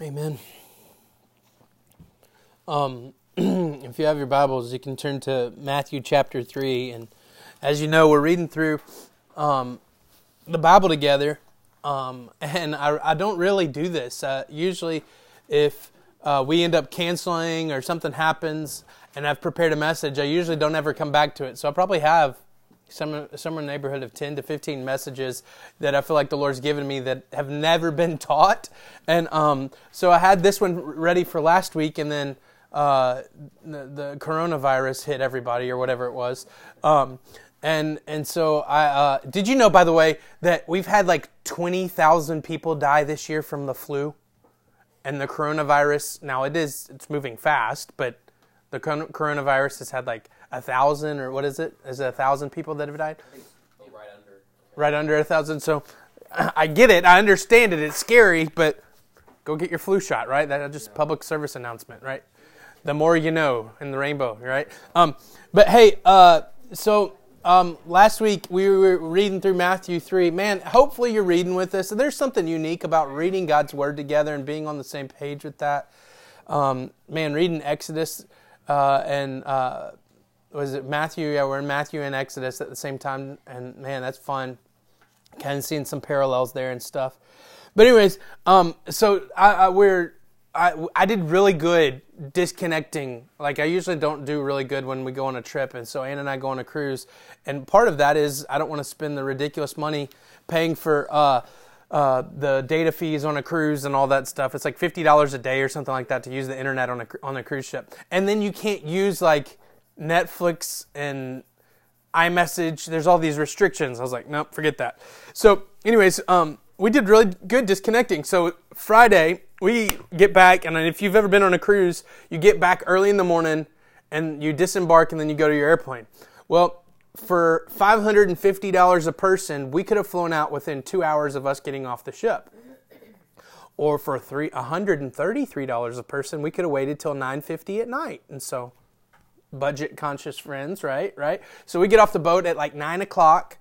Amen. Um, if you have your Bibles, you can turn to Matthew chapter 3. And as you know, we're reading through um, the Bible together. Um, and I, I, don't really do this. Uh, usually, if uh, we end up canceling or something happens and I've prepared a message, I usually don't ever come back to it. So I probably have somewhere, somewhere in the neighborhood of 10 to 15 messages that I feel like the Lord's given me that have never been taught. And um, so I had this one ready for last week, and then uh, the, the, coronavirus hit everybody or whatever it was. Um, and and so I uh, did you know by the way that we've had like twenty thousand people die this year from the flu, and the coronavirus. Now it is it's moving fast, but the coronavirus has had like a thousand or what is it? Is it a thousand people that have died? right under. Right under a thousand. So I get it. I understand it. It's scary, but go get your flu shot, right? That's just public service announcement, right? The more you know in the rainbow, right? Um, but hey, uh, so um, last week we were reading through Matthew 3. Man, hopefully you're reading with us. There's something unique about reading God's Word together and being on the same page with that. Um, man, reading Exodus uh, and uh, was it Matthew? Yeah, we're in Matthew and Exodus at the same time, and man, that's fun. Kind of seeing some parallels there and stuff. But anyways, um, so I, I, we're I, I did really good disconnecting. Like I usually don't do really good when we go on a trip, and so Anna and I go on a cruise, and part of that is I don't want to spend the ridiculous money paying for. Uh, uh, the data fees on a cruise and all that stuff. It's like fifty dollars a day or something like that to use the internet on a on a cruise ship, and then you can't use like Netflix and iMessage. There's all these restrictions. I was like, nope, forget that. So, anyways, um, we did really good disconnecting. So Friday we get back, and if you've ever been on a cruise, you get back early in the morning and you disembark, and then you go to your airplane. Well, for $550 a person, we could have flown out within two hours of us getting off the ship. Or for three, $133 a person, we could have waited till 9.50 at night. And so budget conscious friends, right? Right. So we get off the boat at like nine o'clock,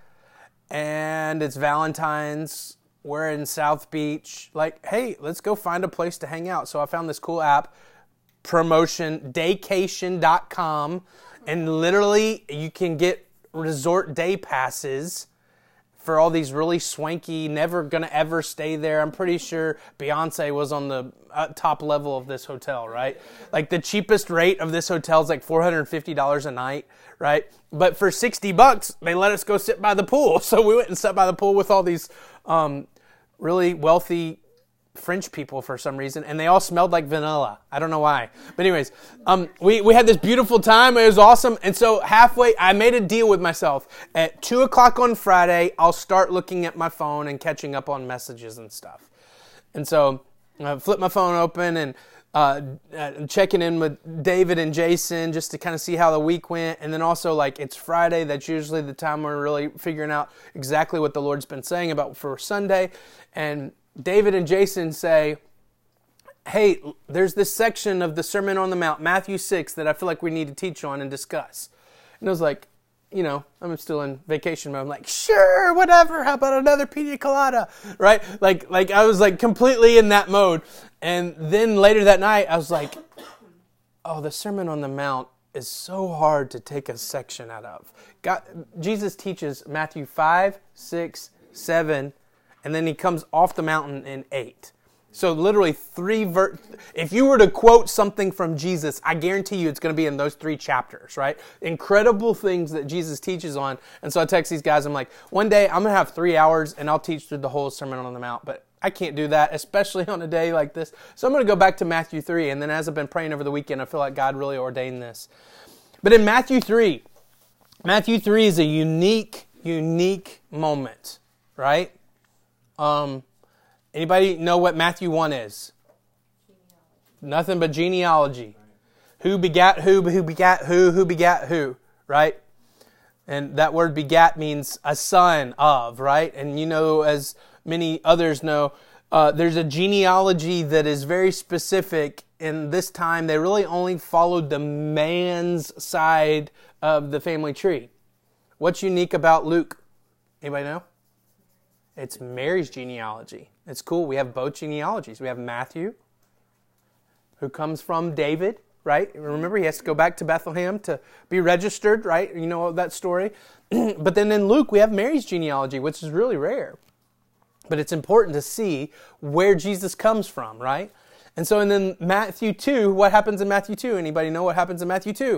and it's Valentine's. We're in South Beach. Like, hey, let's go find a place to hang out. So I found this cool app, promotion daycation.com, and literally you can get resort day passes for all these really swanky, never gonna ever stay there. I'm pretty sure Beyonce was on the uh, top level of this hotel, right? Like the cheapest rate of this hotel is like $450 a night, right? But for 60 bucks, they let us go sit by the pool. So we went and sat by the pool with all these um, really wealthy French people for some reason, and they all smelled like vanilla. I don't know why. But anyways, um, we, we had this beautiful time. It was awesome. And so halfway, I made a deal with myself. At 2 o'clock on Friday, I'll start looking at my phone and catching up on messages and stuff. And so I flipped my phone open and uh, uh, checking in with David and Jason just to kind of see how the week went. And then also, like, it's Friday. That's usually the time we're really figuring out exactly what the Lord's been saying about for Sunday. And David and Jason say, Hey, there's this section of the Sermon on the Mount, Matthew 6, that I feel like we need to teach on and discuss. And I was like, you know, I'm still in vacation mode. I'm like, sure, whatever. How about another pina colada? Right? Like, like I was like completely in that mode. And then later that night, I was like, oh, the Sermon on the Mount is so hard to take a section out of. God, Jesus teaches Matthew 5, 6, 7, and then he comes off the mountain in 8. So literally three ver- if you were to quote something from Jesus, I guarantee you it's going to be in those three chapters, right? Incredible things that Jesus teaches on. And so I text these guys, I'm like, one day I'm going to have three hours and I'll teach through the whole Sermon on the Mount, but I can't do that, especially on a day like this. So I'm going to go back to Matthew 3. And then as I've been praying over the weekend, I feel like God really ordained this. But in Matthew 3, Matthew 3 is a unique, unique moment, right? Um, anybody know what Matthew 1 is? Nothing but genealogy. Who begat who, who begat who, who begat who, right? And that word begat means a son of, right? And you know, as many others know, uh, there's a genealogy that is very specific. In this time, they really only followed the man's side of the family tree. What's unique about Luke? Anybody know? It's Mary's genealogy. It's cool. We have both genealogies. We have Matthew who comes from David, right? Remember, he has to go back to Bethlehem to be registered, right? You know that story. but then in Luke, we have Mary's genealogy, which is really rare. But it's important to see where Jesus comes from, right? And so, and then Matthew 2, what happens in Matthew 2? Anybody know what happens in Matthew 2?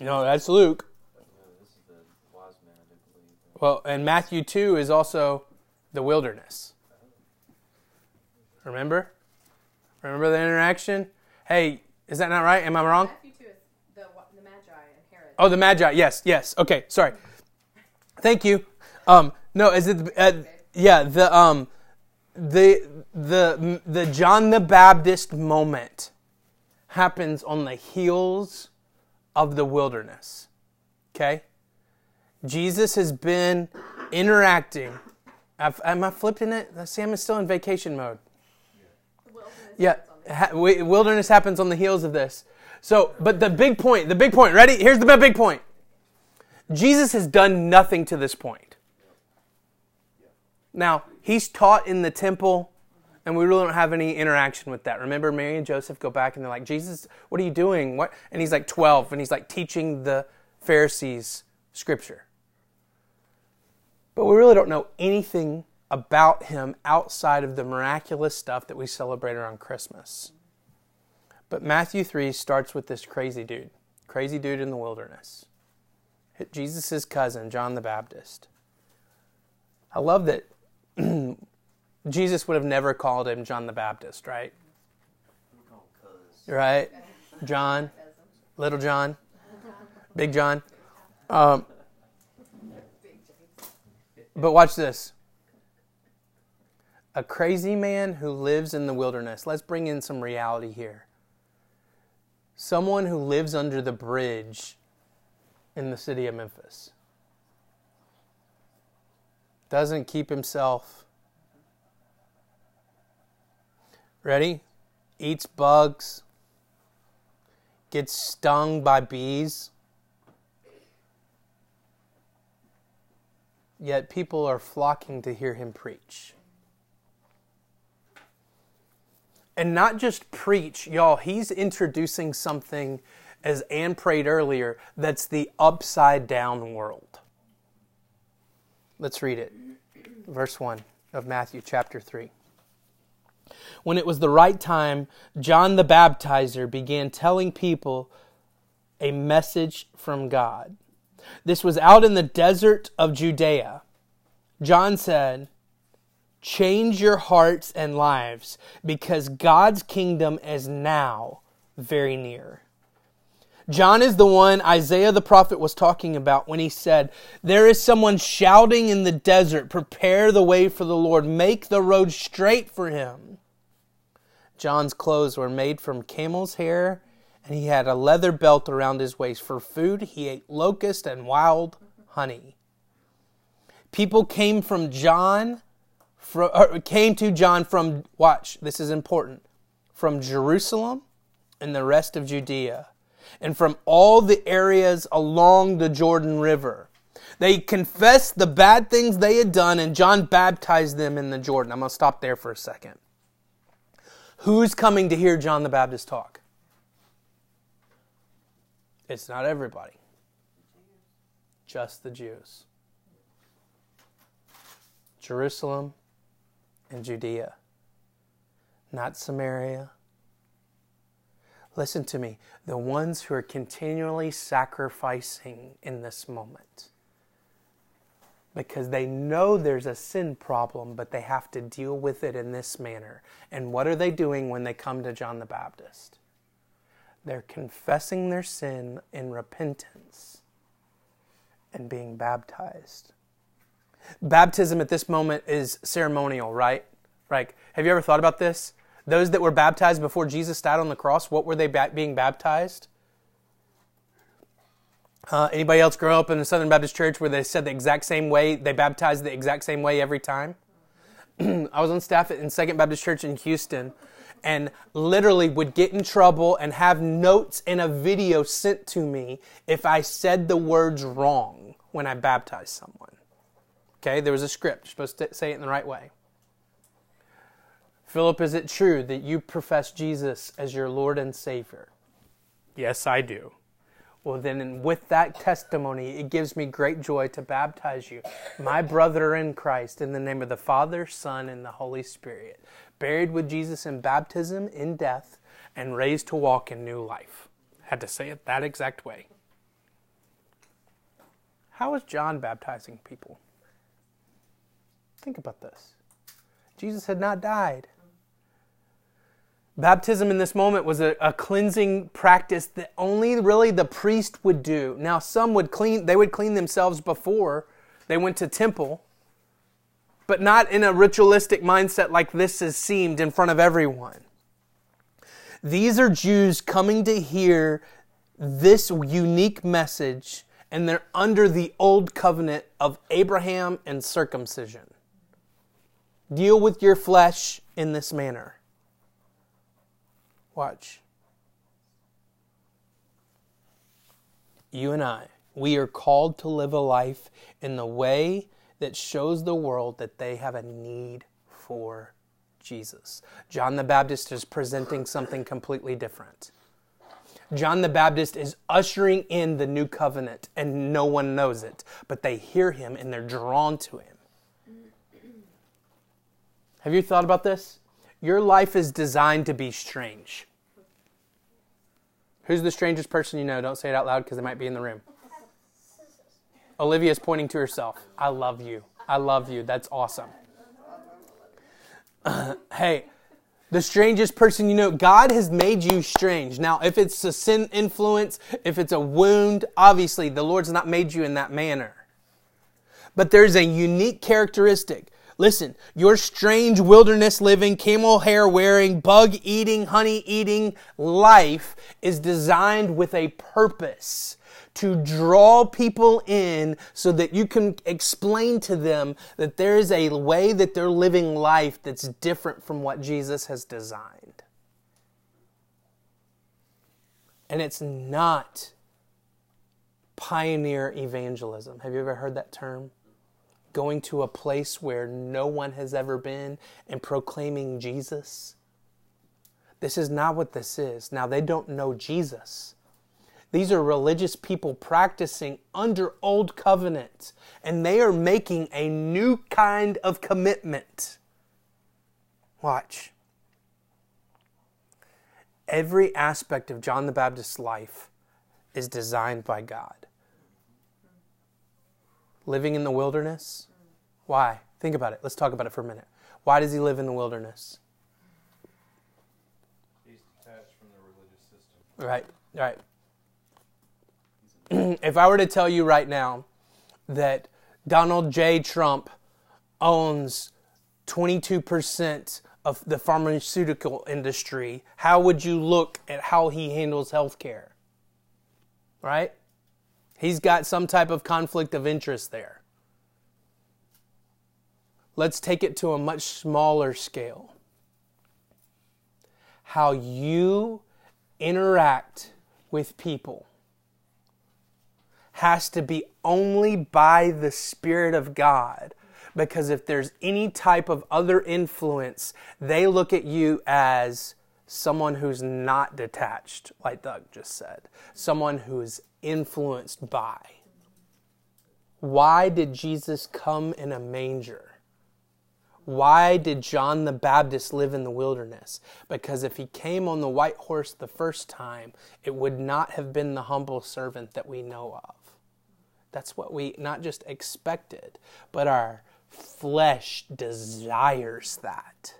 No, that's Luke. Well, and Matthew 2 is also the wilderness. Remember? Remember the interaction? Hey, is that not right? Am I wrong? Matthew 2 is the, the Magi and Herod. Oh, the Magi. Yes, yes. Okay, sorry. Thank you. Um, no, is it? Uh, yeah, the um, the the the John the Baptist moment happens on the heels of the wilderness. Okay? Jesus has been interacting. I've, am I flipping it? Sam I'm still in vacation mode. Yeah, ha- wilderness happens on the heels of this. So, but the big point, the big point, ready? Here's the big point. Jesus has done nothing to this point. Now, he's taught in the temple and we really don't have any interaction with that. Remember, Mary and Joseph go back and they're like, Jesus, what are you doing? What? And he's like 12, and he's like teaching the Pharisees scripture. But we really don't know anything about him outside of the miraculous stuff that we celebrate around Christmas. But Matthew 3 starts with this crazy dude, crazy dude in the wilderness. Jesus' cousin, John the Baptist. I love that Jesus would have never called him John the Baptist, right? Right? John, little John, big John. Um, but watch this. A crazy man who lives in the wilderness. Let's bring in some reality here. Someone who lives under the bridge in the city of Memphis doesn't keep himself Ready? Eats bugs, gets stung by bees. Yet people are flocking to hear him preach. And not just preach, y'all, he's introducing something, as Ann prayed earlier, that's the upside down world. Let's read it. Verse 1 of Matthew chapter 3. When it was the right time, John the Baptizer began telling people a message from God. This was out in the desert of Judea. John said, Change your hearts and lives because God's kingdom is now very near. John is the one Isaiah the prophet was talking about when he said, There is someone shouting in the desert, Prepare the way for the Lord, make the road straight for him. John's clothes were made from camel's hair, and he had a leather belt around his waist. For food, he ate locust and wild honey. People came from John, came to John from, watch, this is important, from Jerusalem and the rest of Judea, and from all the areas along the Jordan River. They confessed the bad things they had done, and John baptized them in the Jordan. I'm going to stop there for a second. Who's coming to hear John the Baptist talk? It's not everybody, just the Jews. Jerusalem and Judea, not Samaria. Listen to me. The ones who are continually sacrificing in this moment because they know there's a sin problem, but they have to deal with it in this manner. And what are they doing when they come to John the Baptist? They're confessing their sin in repentance and being baptized. Baptism at this moment is ceremonial, right? Like, have you ever thought about this? Those that were baptized before Jesus died on the cross, what were they being baptized? Uh, anybody else grow up in the Southern Baptist Church where they said the exact same way, they baptized the exact same way every time? I was on staff in Second Baptist Church in Houston and literally would get in trouble and have notes and a video sent to me if I said the words wrong when I baptized someone. Okay, there was a script. You're supposed to say it in the right way. Philip, is it true that you profess Jesus as your Lord and Savior? Yes, I do. Well, then, with that testimony, it gives me great joy to baptize you, my brother in Christ, in the name of the Father, Son, and the Holy Spirit, buried with Jesus in baptism, in death, and raised to walk in new life. Had to say it that exact way. How was John baptizing people? Think about this. Jesus had not died. Baptism in this moment was a, a, cleansing practice that only really the priest would do. Now, some would clean, they would clean themselves before they went to temple, but not in a ritualistic mindset like this is seemed in front of everyone. These are Jews coming to hear this unique message, and they're under the old covenant of Abraham and circumcision. Deal with your flesh in this manner. Watch. You and I, we are called to live a life in the way that shows the world that they have a need for Jesus. John the Baptist is presenting something completely different. John the Baptist is ushering in the new covenant, and no one knows it, but they hear him and they're drawn to him. Have you thought about this? Your life is designed to be strange. Who's the strangest person you know? Don't say it out loud because they might be in the room. Olivia's pointing to herself. I love you. I love you. That's awesome. Uh, hey, the strangest person you know, God has made you strange. Now, if it's a sin influence, if it's a wound, obviously the Lord's not made you in that manner. But there's a unique characteristic. Listen, your strange wilderness living, camel hair wearing, bug eating, honey eating life is designed with a purpose to draw people in so that you can explain to them that there is a way that they're living life that's different from what Jesus has designed. And it's not pioneer evangelism. Have you ever heard that term? Going to a place where no one has ever been and proclaiming Jesus. This is not what this is. Now, they don't know Jesus. These are religious people practicing under old covenant, and they are making a new kind of commitment. Watch. Every aspect of John the Baptist's life is designed by God living in the wilderness. Why? Think about it. Let's talk about it for a minute. Why does he live in the wilderness? He's detached from the religious system. Right, right. if I were to tell you right now that Donald J. Trump owns 22% of the pharmaceutical industry, how would you look at how he handles healthcare? Right? He's got some type of conflict of interest there. Let's take it to a much smaller scale. How you interact with people has to be only by the Spirit of God. Because if there's any type of other influence, they look at you as someone who's not detached, like Doug just said, someone who's influenced by. Why did Jesus come in a manger? Why did John the Baptist live in the wilderness? Because if he came on the white horse the first time, it would not have been the humble servant that we know of. That's what we not just expected, but our flesh desires that.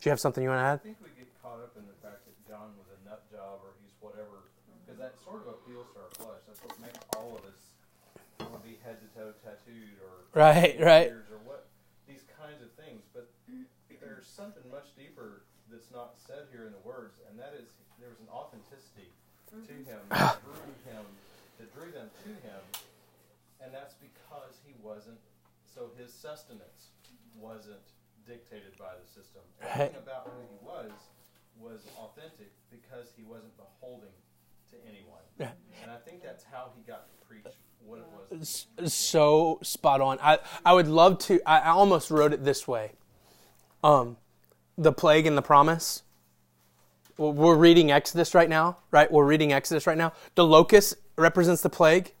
Do you have something you want to add? I think we get caught up in the fact that John was a nut job or he's whatever, because that sort of appeals to our flesh. That's what makes all of us want to be head to toe tattooed or right, right, or what these kinds of things. But there's something much deeper that's not said here in the words, and that is there was an authenticity to mm-hmm. him that drew him, that drew them to him, and that's because he wasn't. So his sustenance wasn't dictated by the system. Everything about who he was was authentic because he wasn't beholding to anyone. And I think that's how he got to preach what it was. So spot on. I, I would love to. I, I almost wrote it this way. Um, the plague and the promise. We're reading Exodus right now, right? We're reading Exodus right now. The locust represents the plague.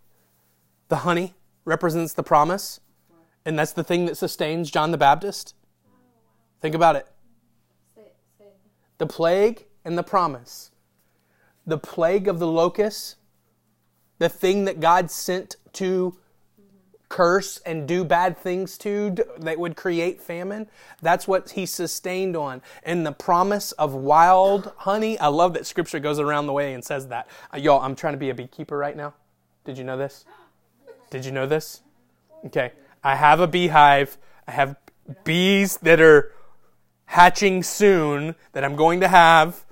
The honey represents the promise, and that's the thing that sustains John the Baptist. Think about it. The plague and the promise. The plague of the locust, the thing that God sent to curse and do bad things to that would create famine. That's what he sustained on. And the promise of wild honey. I love that scripture goes around the way and says that. Uh, y'all, I'm trying to be a beekeeper right now. Did you know this? Did you know this? Okay. I have a beehive. I have bees that are hatching soon that I'm going to have.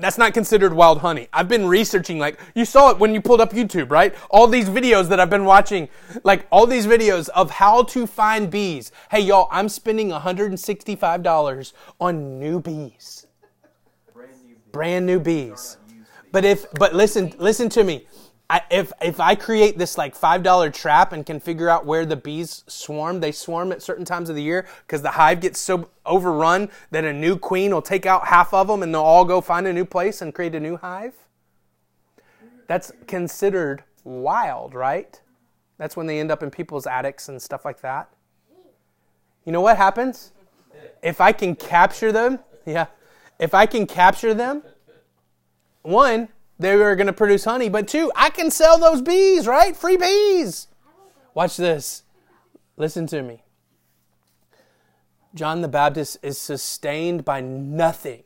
That's not considered wild honey. I've been researching, like, you saw it when you pulled up YouTube, right? All these videos that I've been watching, like, all these videos of how to find bees. Hey, y'all, I'm spending $165 on new bees. Brand new. Brand new bees. But if, but listen, listen to me. If if I create this like five dollar trap and can figure out where the bees swarm, they swarm at certain times of the year because the hive gets so overrun that a new queen will take out half of them and they'll all go find a new place and create a new hive. That's considered wild, right? That's when they end up in people's attics and stuff like that. You know what happens? If I can capture them, yeah. If I can capture them, one, they were going to produce honey, but two, I can sell those bees, right? Free bees. Watch this. Listen to me. John the Baptist is sustained by nothing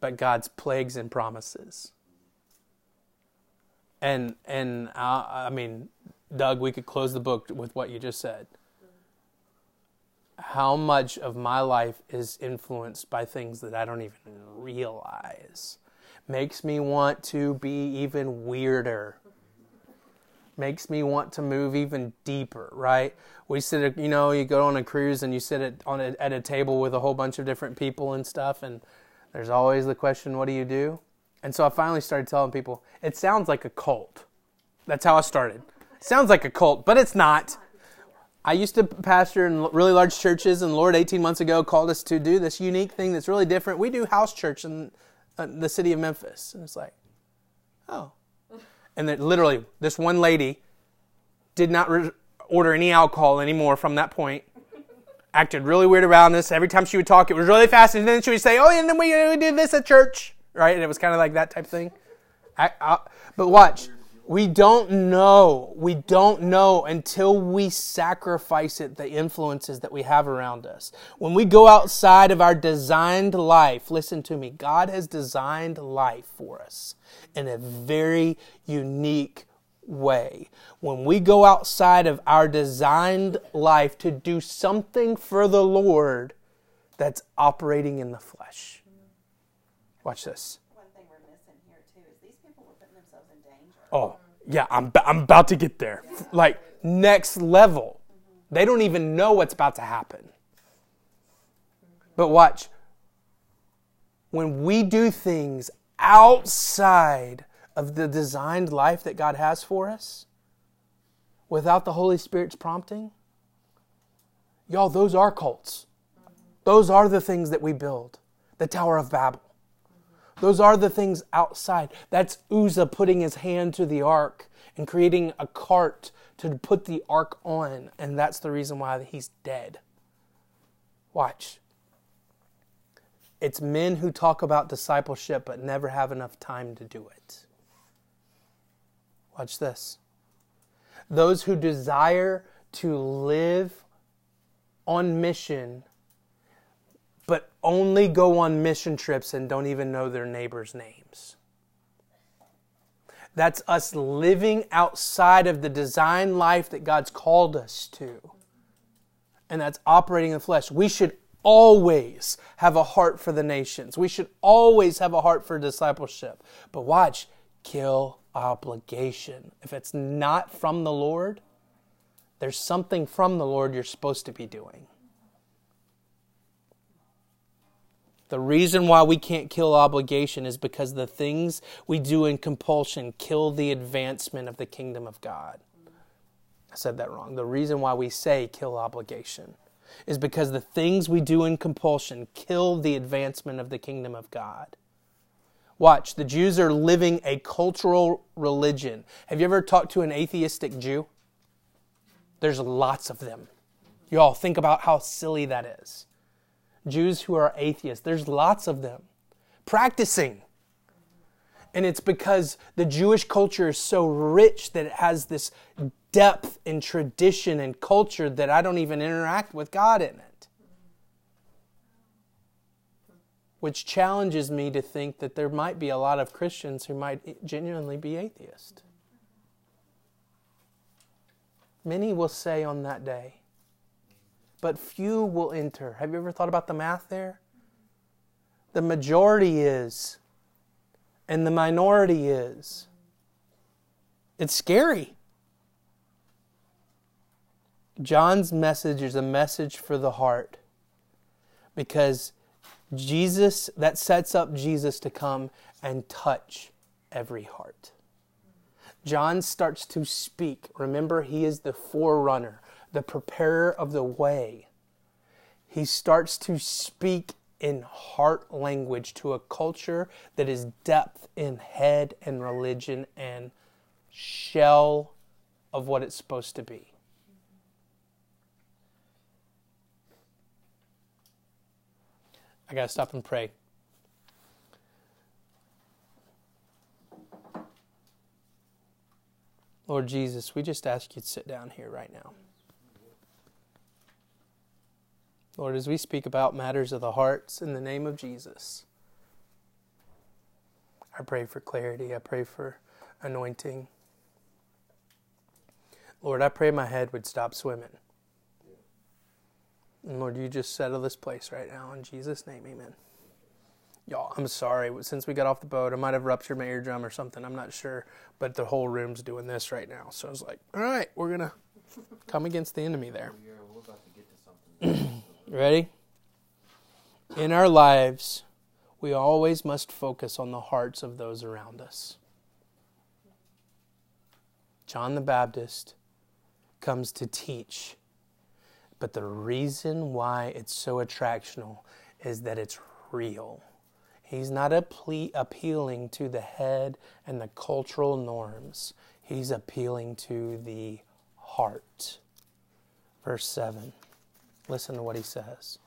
but God's plagues and promises. And and uh, I mean, Doug, we could close the book with what you just said. How much of my life is influenced by things that I don't even realize? Makes me want to be even weirder. Makes me want to move even deeper, right? We sit, you know, you go on a cruise and you sit at, on a, at a table with a whole bunch of different people and stuff, and there's always the question, what do you do? And so I finally started telling people, it sounds like a cult. That's how I started. Sounds like a cult, but it's not. I used to pastor in really large churches, and Lord, 18 months ago, called us to do this unique thing that's really different. We do house church in uh, the city of Memphis. And it's like, oh. And that literally, this one lady did not re- order any alcohol anymore from that point. Acted really weird around this. Every time she would talk, it was really fast, and then she would say, "Oh, and then we, we did this at church, right?" And it was kind of like that type thing. I, I, but watch, we don't know. We don't know until we sacrifice it, the influences that we have around us. When we go outside of our designed life, listen to me, God has designed life for us in a very unique way. When we go outside of our designed life to do something for the Lord that's operating in the flesh. Watch this. One thing we're missing here too is these people were putting themselves in danger. Oh, yeah, I'm, I'm about to get there. Like, next level. They don't even know what's about to happen. But watch. When we do things outside of the designed life that God has for us, without the Holy Spirit's prompting, y'all, those are cults. Those are the things that we build. The Tower of Babel. Those are the things outside. That's Uzzah putting his hand to the ark and creating a cart to put the ark on. And that's the reason why he's dead. Watch. It's men who talk about discipleship but never have enough time to do it. Watch this. Those who desire to live on mission but only go on mission trips and don't even know their neighbors' names. That's us living outside of the design life that God's called us to. And that's operating in the flesh. We should always have a heart for the nations. We should always have a heart for discipleship. But watch, kill obligation. If it's not from the Lord, there's something from the Lord you're supposed to be doing. The reason why we can't kill obligation is because the things we do in compulsion kill the advancement of the kingdom of God. I said that wrong. The reason why we say kill obligation is because the things we do in compulsion kill the advancement of the kingdom of God. Watch, the Jews are living a cultural religion. Have you ever talked to an atheistic Jew? There's lots of them. Y'all, think about how silly that is. Jews who are atheists, there's lots of them practicing. And it's because the Jewish culture is so rich that it has this depth and tradition and culture that I don't even interact with God in it. Which challenges me to think that there might be a lot of Christians who might genuinely be atheists. Many will say on that day, but few will enter. Have you ever thought about the math there? The majority is, and the minority is. It's scary. John's message is a message for the heart because Jesus, that sets up Jesus to come and touch every heart. John starts to speak. Remember, he is the forerunner, the preparer of the way. He starts to speak in heart language to a culture that is depth in head and religion and shell of what it's supposed to be. I got to stop and pray. Lord Jesus, we just ask you to sit down here right now. Lord, as we speak about matters of the hearts in the name of Jesus, I pray for clarity. I pray for anointing. Lord, I pray my head would stop swimming. And Lord, you just settle this place right now in Jesus' name, amen. Y'all, I'm sorry. Since we got off the boat, I might have ruptured my eardrum or something. I'm not sure. But the whole room's doing this right now. So I was like, all right, we're going to come against the enemy there. Ready? In our lives, we always must focus on the hearts of those around us. John the Baptist comes to teach but the reason why it's so attractional is that it's real. He's not appealing to the head and the cultural norms. He's appealing to the heart. Verse 7. Listen to what he says.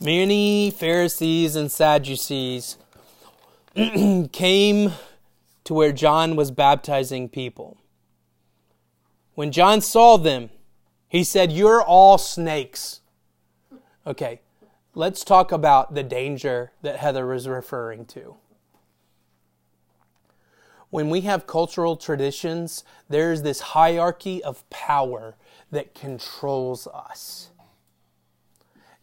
Many Pharisees and Sadducees came to where John was baptizing people. When John saw them, he said, You're all snakes. Okay, let's talk about the danger that Heather was referring to. When we have cultural traditions, there's this hierarchy of power that controls us.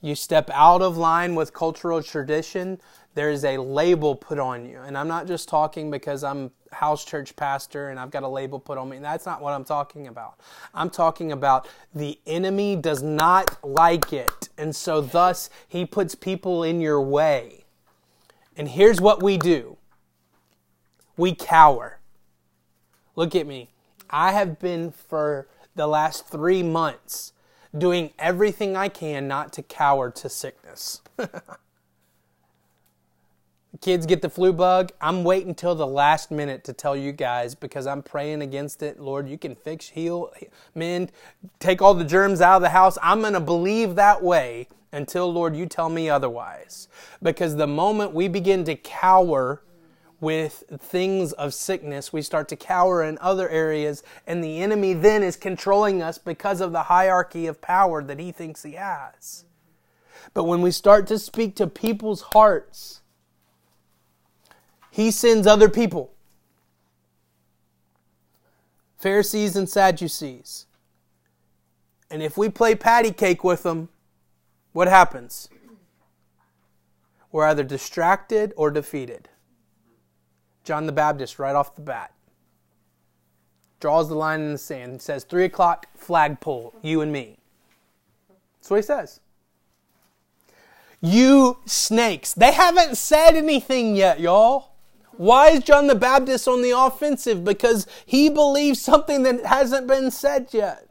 You step out of line with cultural tradition, there's a label put on you. And I'm not just talking because I'm house church pastor and I've got a label put on me. That's not what I'm talking about. I'm talking about the enemy does not like it. And so thus he puts people in your way. And here's what we do. We cower. Look at me. I have been for the last three months doing everything I can not to cower to sickness. kids get the flu bug, I'm waiting till the last minute to tell you guys because I'm praying against it. Lord, you can fix, heal, mend, take all the germs out of the house. I'm going to believe that way until, Lord, you tell me otherwise. Because the moment we begin to cower with things of sickness, we start to cower in other areas, and the enemy then is controlling us because of the hierarchy of power that he thinks he has. But when we start to speak to people's hearts, he sends other people Pharisees and Sadducees. And if we play patty cake with them, what happens? We're either distracted or defeated. John the Baptist, right off the bat, draws the line in the sand and says, Three o'clock flagpole, you and me. That's what he says. You snakes. They haven't said anything yet, y'all. Why is John the Baptist on the offensive? Because he believes something that hasn't been said yet.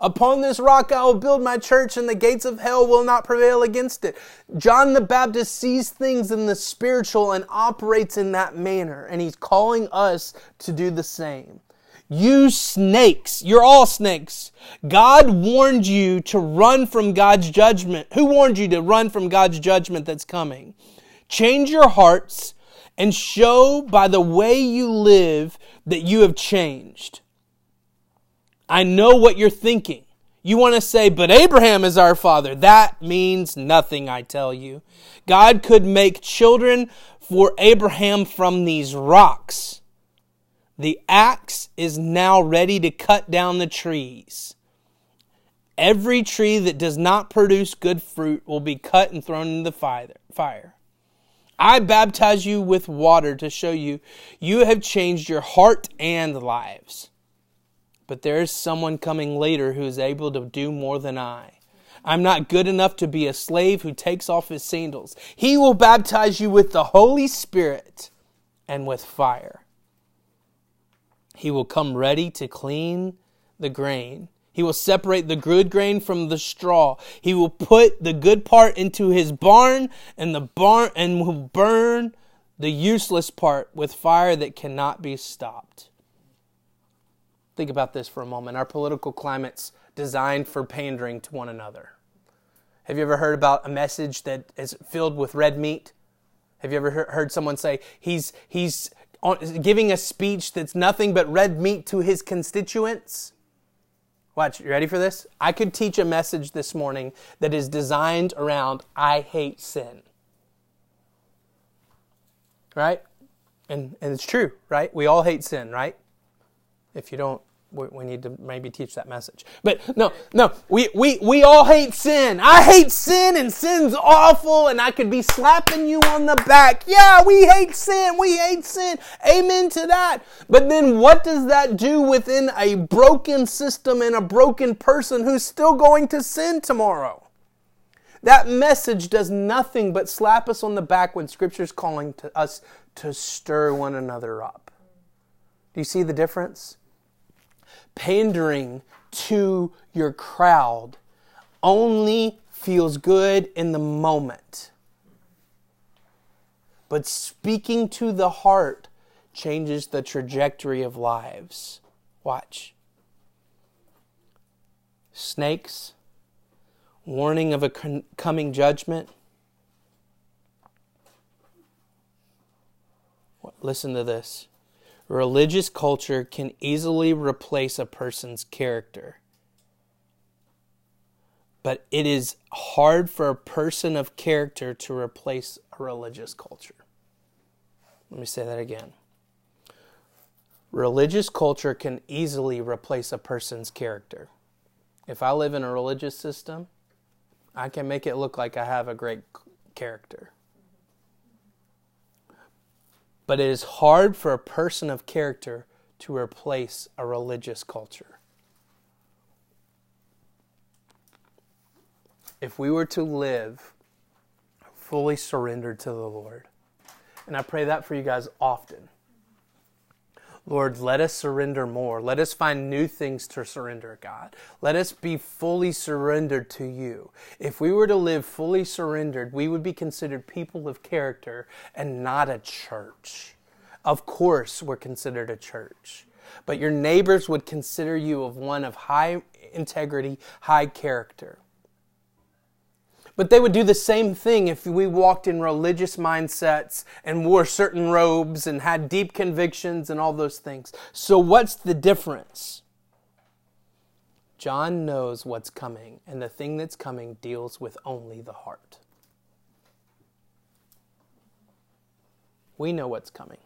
Upon this rock I will build my church, and the gates of hell will not prevail against it. John the Baptist sees things in the spiritual and operates in that manner, and he's calling us to do the same. You snakes, you're all snakes. God warned you to run from God's judgment. Who warned you to run from God's judgment that's coming? Change your hearts and show by the way you live that you have changed. I know what you're thinking. You want to say, but Abraham is our father. That means nothing, I tell you. God could make children for Abraham from these rocks. The axe is now ready to cut down the trees. Every tree that does not produce good fruit will be cut and thrown into the fire. I baptize you with water to show you you have changed your heart and lives. But there is someone coming later who is able to do more than I. I'm not good enough to be a slave who takes off his sandals. He will baptize you with the Holy Spirit and with fire. He will come ready to clean the grain. He will separate the good grain from the straw. He will put the good part into his barn and the barn and will burn the useless part with fire that cannot be stopped. Think about this for a moment. Our political climate's designed for pandering to one another. Have you ever heard about a message that is filled with red meat? Have you ever heard someone say he's he's giving a speech that's nothing but red meat to his constituents? Watch, you ready for this? I could teach a message this morning that is designed around I hate sin. Right? And and it's true, right? We all hate sin, right? If you don't, we need to maybe teach that message. But no, no, we, we, we all hate sin. I hate sin and sin's awful and I could be slapping you on the back. Yeah, we hate sin. We hate sin. Amen to that. But then what does that do within a broken system and a broken person who's still going to sin tomorrow? That message does nothing but slap us on the back when Scripture's calling to us to stir one another up. Do you see the difference? Pandering to your crowd only feels good in the moment. But speaking to the heart changes the trajectory of lives. Watch. Snakes, warning of a coming judgment. Listen to this. Religious culture can easily replace a person's character. But it is hard for a person of character to replace a religious culture. Let me say that again. Religious culture can easily replace a person's character. If I live in a religious system, I can make it look like I have a great character. But it is hard for a person of character to replace a religious culture. If we were to live fully surrendered to the Lord, and I pray that for you guys often Lord, let us surrender more. Let us find new things to surrender, God. Let us be fully surrendered to you. If we were to live fully surrendered, we would be considered people of character and not a church. Of course, we're considered a church, but your neighbors would consider you of one of high integrity, high character. But they would do the same thing if we walked in religious mindsets and wore certain robes and had deep convictions and all those things. So, what's the difference? John knows what's coming, and the thing that's coming deals with only the heart. We know what's coming.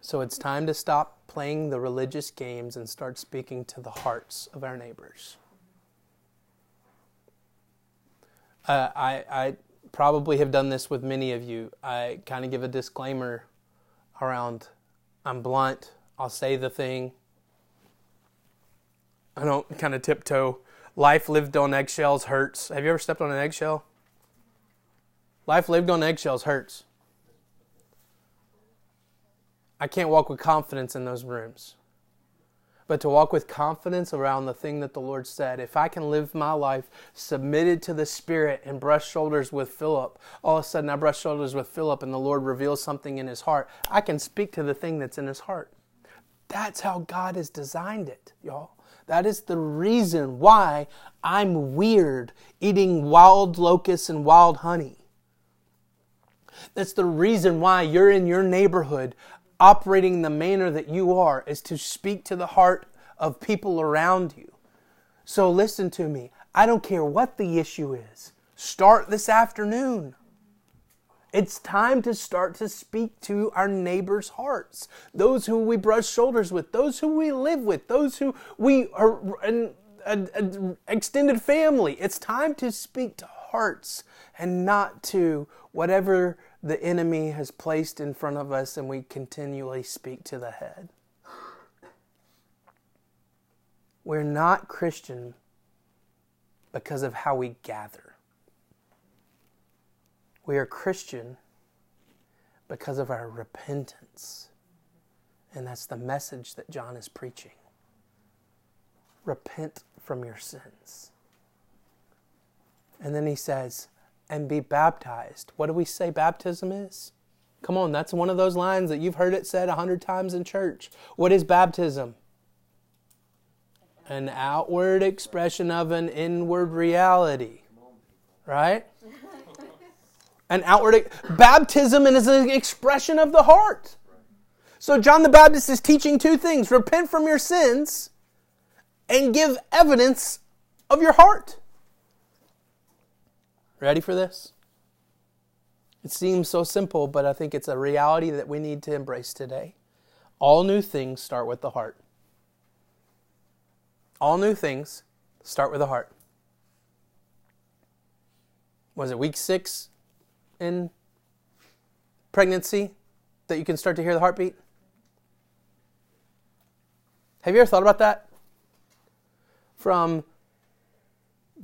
So it's time to stop playing the religious games and start speaking to the hearts of our neighbors. Uh, I, I probably have done this with many of you. I kind of give a disclaimer around I'm blunt, I'll say the thing. I don't kind of tiptoe life lived on eggshells hurts. Have you ever stepped on an eggshell? Life lived on eggshells hurts. I can't walk with confidence in those rooms. But to walk with confidence around the thing that the Lord said, if I can live my life submitted to the Spirit and brush shoulders with Philip, all of a sudden I brush shoulders with Philip and the Lord reveals something in his heart, I can speak to the thing that's in his heart. That's how God has designed it, y'all. That is the reason why I'm weird eating wild locusts and wild honey. That's the reason why you're in your neighborhood operating the manner that you are is to speak to the heart of people around you. So listen to me. I don't care what the issue is. Start this afternoon. It's time to start to speak to our neighbors' hearts, those who we brush shoulders with, those who we live with, those who we are an, extended family. It's time to speak to hearts and not to whatever the enemy has placed in front of us and we continually speak to the head. We're not Christian because of how we gather. We are Christian because of our repentance. And that's the message that John is preaching. Repent from your sins. And then he says, and be baptized. What do we say baptism is? Come on, that's one of those lines that you've heard it said a hundred times in church. What is baptism? An outward expression of an inward reality. Right? An outward baptism is an expression of the heart. So John the Baptist is teaching two things repent from your sins and give evidence of your heart. Ready for this? It seems so simple, but I think it's a reality that we need to embrace today. All new things start with the heart. All new things start with the heart. Was it week six in pregnancy that you can start to hear the heartbeat? Have you ever thought about that? From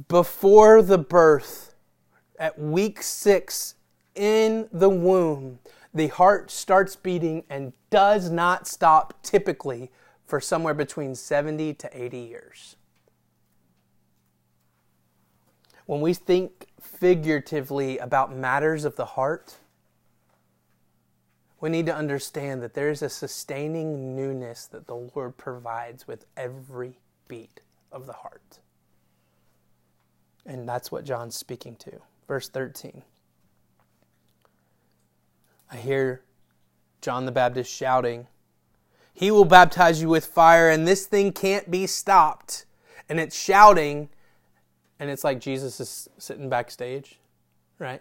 before the birth, at week six in the womb, the heart starts beating and does not stop typically for somewhere between 70 to 80 years. When we think figuratively about matters of the heart, we need to understand that there is a sustaining newness that the Lord provides with every beat of the heart. And that's what John's speaking to. Verse 13. I hear John the Baptist shouting, He will baptize you with fire, and this thing can't be stopped. And it's shouting, and it's like Jesus is sitting backstage, right?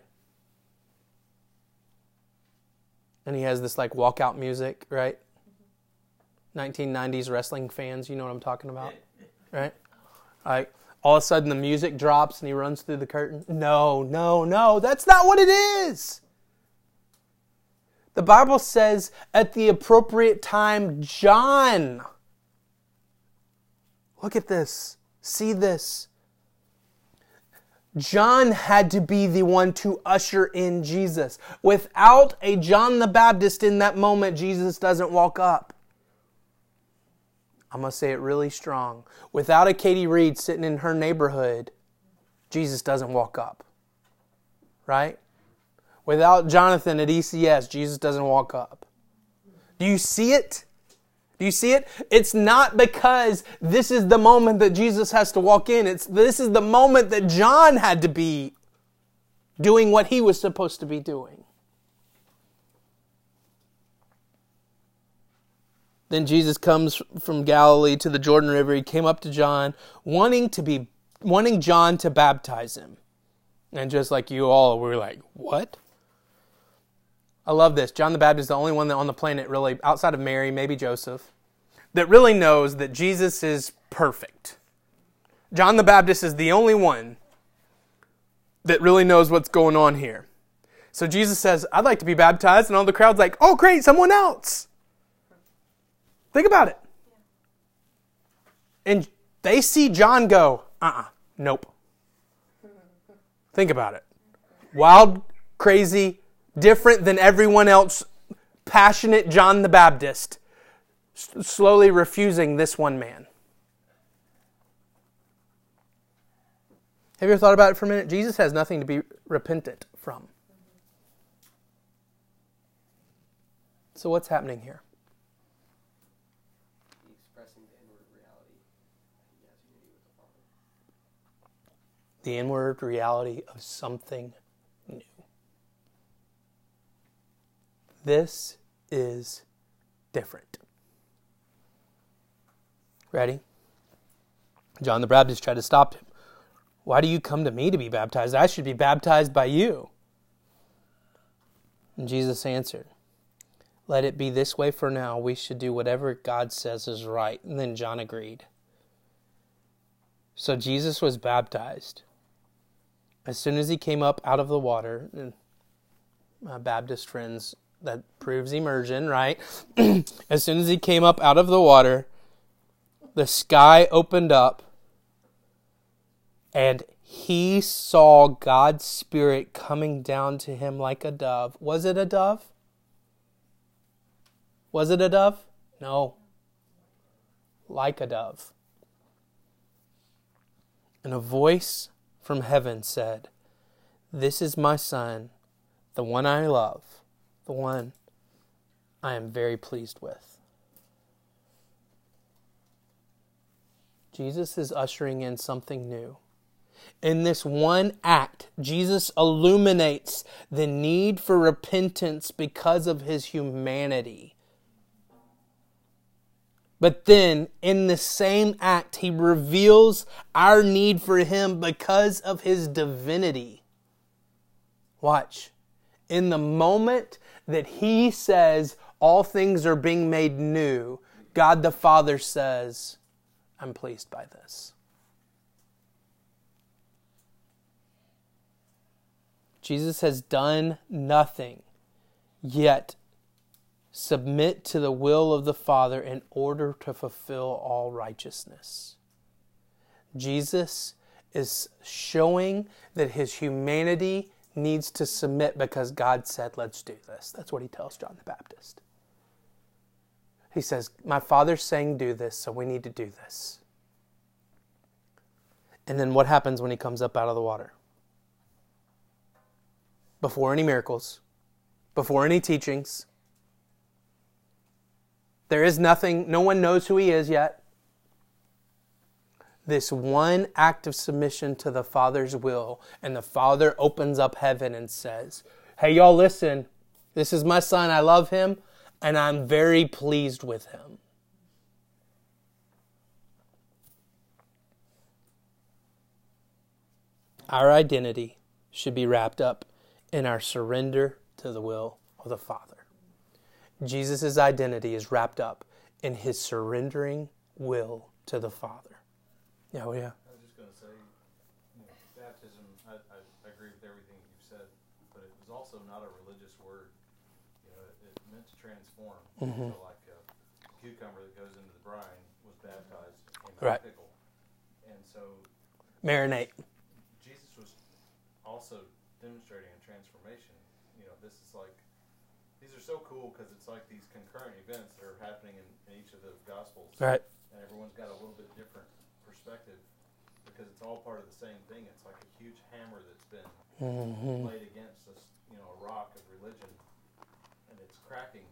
And he has this like walkout music, right? 1990s wrestling fans, you know what I'm talking about, right? Like all of a sudden the music drops and he runs through the curtain. No, no, no, that's not what it is. The Bible says at the appropriate time, John. Look at this. See this. John had to be the one to usher in Jesus. Without a John the Baptist in that moment, Jesus doesn't walk up. I'm going to say it really strong. Without a Katie Reed sitting in her neighborhood, Jesus doesn't walk up. Right? Without Jonathan at ECS, Jesus doesn't walk up. Do you see it? Do you see it? It's not because this is the moment that Jesus has to walk in. It's this is the moment that John had to be doing what he was supposed to be doing. Then Jesus comes from Galilee to the Jordan River. He came up to John, wanting to be wanting John to baptize him. And just like you all, we are like, what? I love this. John the Baptist is the only one that on the planet really, outside of Mary, maybe Joseph, that really knows that Jesus is perfect. John the Baptist is the only one that really knows what's going on here. So Jesus says, I'd like to be baptized, and all the crowd's like, oh, great, someone else. Think about it. And they see John go, uh uh-uh, uh Nope. Think about it. Wild, crazy, different than everyone else, passionate John the Baptist, s- slowly refusing this one man. Have you ever thought about it for a minute? Jesus has nothing to be repentant from. So, what's happening here? expressing the inward reality that he has unity with the Father. The inward reality of something new. This is different. Ready? John the Baptist tried to stop him. Why do you come to me to be baptized? I should be baptized by you. And Jesus answered, Let it be this way for now. We should do whatever God says is right. And then John agreed. So Jesus was baptized. As soon as he came up out of the water, my Baptist friends, that proves immersion, right? as soon as he came up out of the water, the sky opened up and he saw God's Spirit coming down to him like a dove. Was it a dove? Was it a dove? No. Like a dove. And a voice from heaven said, This is my Son, the one I love, the one I am very pleased with. Jesus is ushering in something new. In this one act, Jesus illuminates the need for repentance because of his humanity. But then, in the same act, he reveals our need for him because of his divinity. Watch. In the moment that he says all things are being made new, God the Father says, I'm pleased by this. Jesus has done nothing, yet submit to the will of the Father in order to fulfill all righteousness. Jesus is showing that his humanity needs to submit because God said, Let's do this. That's what he tells John the Baptist. He says, My Father's saying, Do this, so we need to do this. And then what happens when he comes up out of the water? Before any miracles, before any teachings, there is nothing, no one knows who he is yet. This one act of submission to the Father's will, and the Father opens up heaven and says, Hey, y'all, listen. This is my son. I love him, and I'm very pleased with him. Our identity should be wrapped up in our surrender to the will of the Father. Jesus' identity is wrapped up in his surrendering will to the Father. Yeah, oh yeah. I was just going to say, you know, baptism, I, I, agree with everything you've said, but it was also not a religious word. You know, it, it meant to transform. Mhm. So, like a cucumber that goes into the brine was baptized in Right. pickle. And so Marinate. Jesus was also demonstrating a transformation. You know, this is like, so cool because it's like these concurrent events that are happening in, in each of the Gospels Right. and everyone's got a little bit different perspective because it's all part of the same thing. It's like a huge hammer that's been hmm laid against this, you know, a rock of religion, and it's cracking,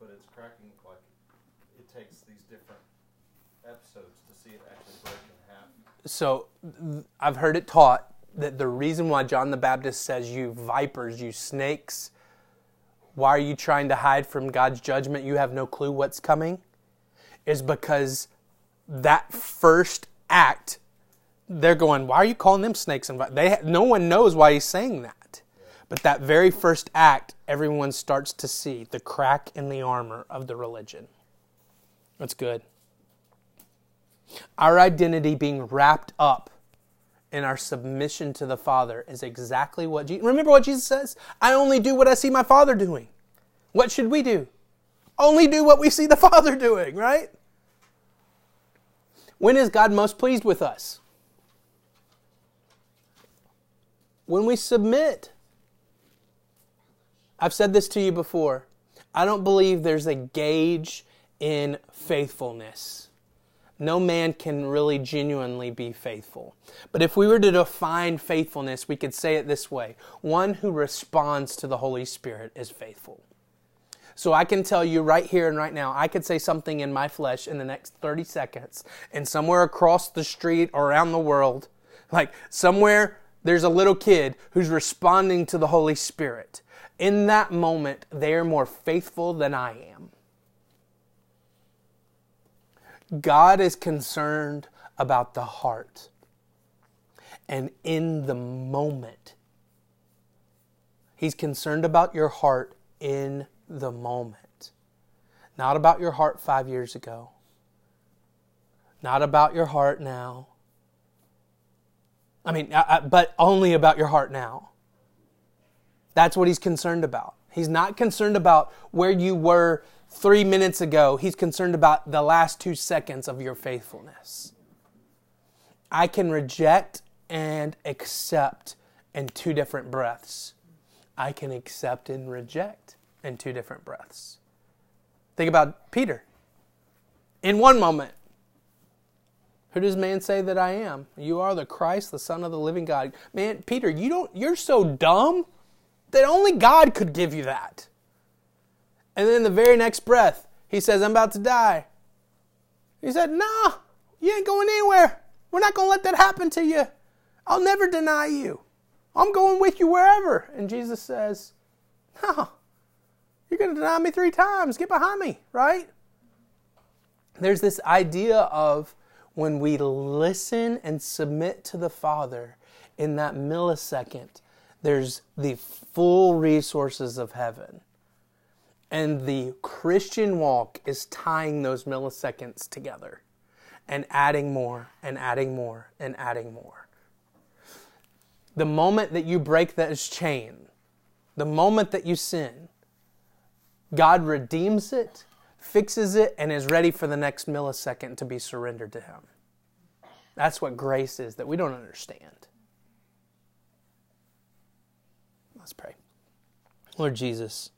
but it's cracking like it takes these different episodes to see it actually break in half. So th- I've heard it taught that the reason why John the Baptist says, You vipers, you snakes, why are you trying to hide from God's judgment? You have no clue what's coming, is because that first act, they're going, Why are you calling them snakes? And vi-" they no one knows why he's saying that. But that very first act, everyone starts to see the crack in the armor of the religion. That's good. Our identity being wrapped up in our submission to the Father is exactly what Jesus. Remember what Jesus says? I only do what I see my Father doing. What should we do? Only do what we see the Father doing, right? When is God most pleased with us? when we submit. I've said this to you before. I don't believe there's a gauge in faithfulness. No man can really genuinely be faithful. But if we were to define faithfulness, we could say it this way one who responds to the Holy Spirit is faithful. So I can tell you right here and right now, I could say something in my flesh in the next 30 seconds, and somewhere across the street or around the world, like somewhere there's a little kid who's responding to the Holy Spirit. In that moment, they are more faithful than I am. God is concerned about the heart. And in the moment, He's concerned about your heart in the moment. Not about your heart five years ago. Not about your heart now. I mean, but only about your heart now. That's what he's concerned about. He's not concerned about where you were three minutes ago. He's concerned about the last two seconds of your faithfulness. I can reject and accept in two different breaths. I can accept and reject in two different breaths. Think about Peter. In one moment, who does man say that I am? You are the Christ, the Son of the living God. Man, Peter, you don't you're so dumb that only God could give you that. And then the very next breath, he says, I'm about to die. He said, Nah, you ain't going anywhere. We're not going to let that happen to you. I'll never deny you. I'm going with you wherever. And Jesus says, No, you're going to deny me three times. Get behind me, right? There's this idea of when we listen and submit to the Father in that millisecond, there's the full resources of heaven. And the Christian walk is tying those milliseconds together and adding more and adding more and adding more. The moment that you break that chain, the moment that you sin, God redeems it, fixes it, and is ready for the next millisecond to be surrendered to Him. That's what grace is that we don't understand. Let's pray. Lord Jesus,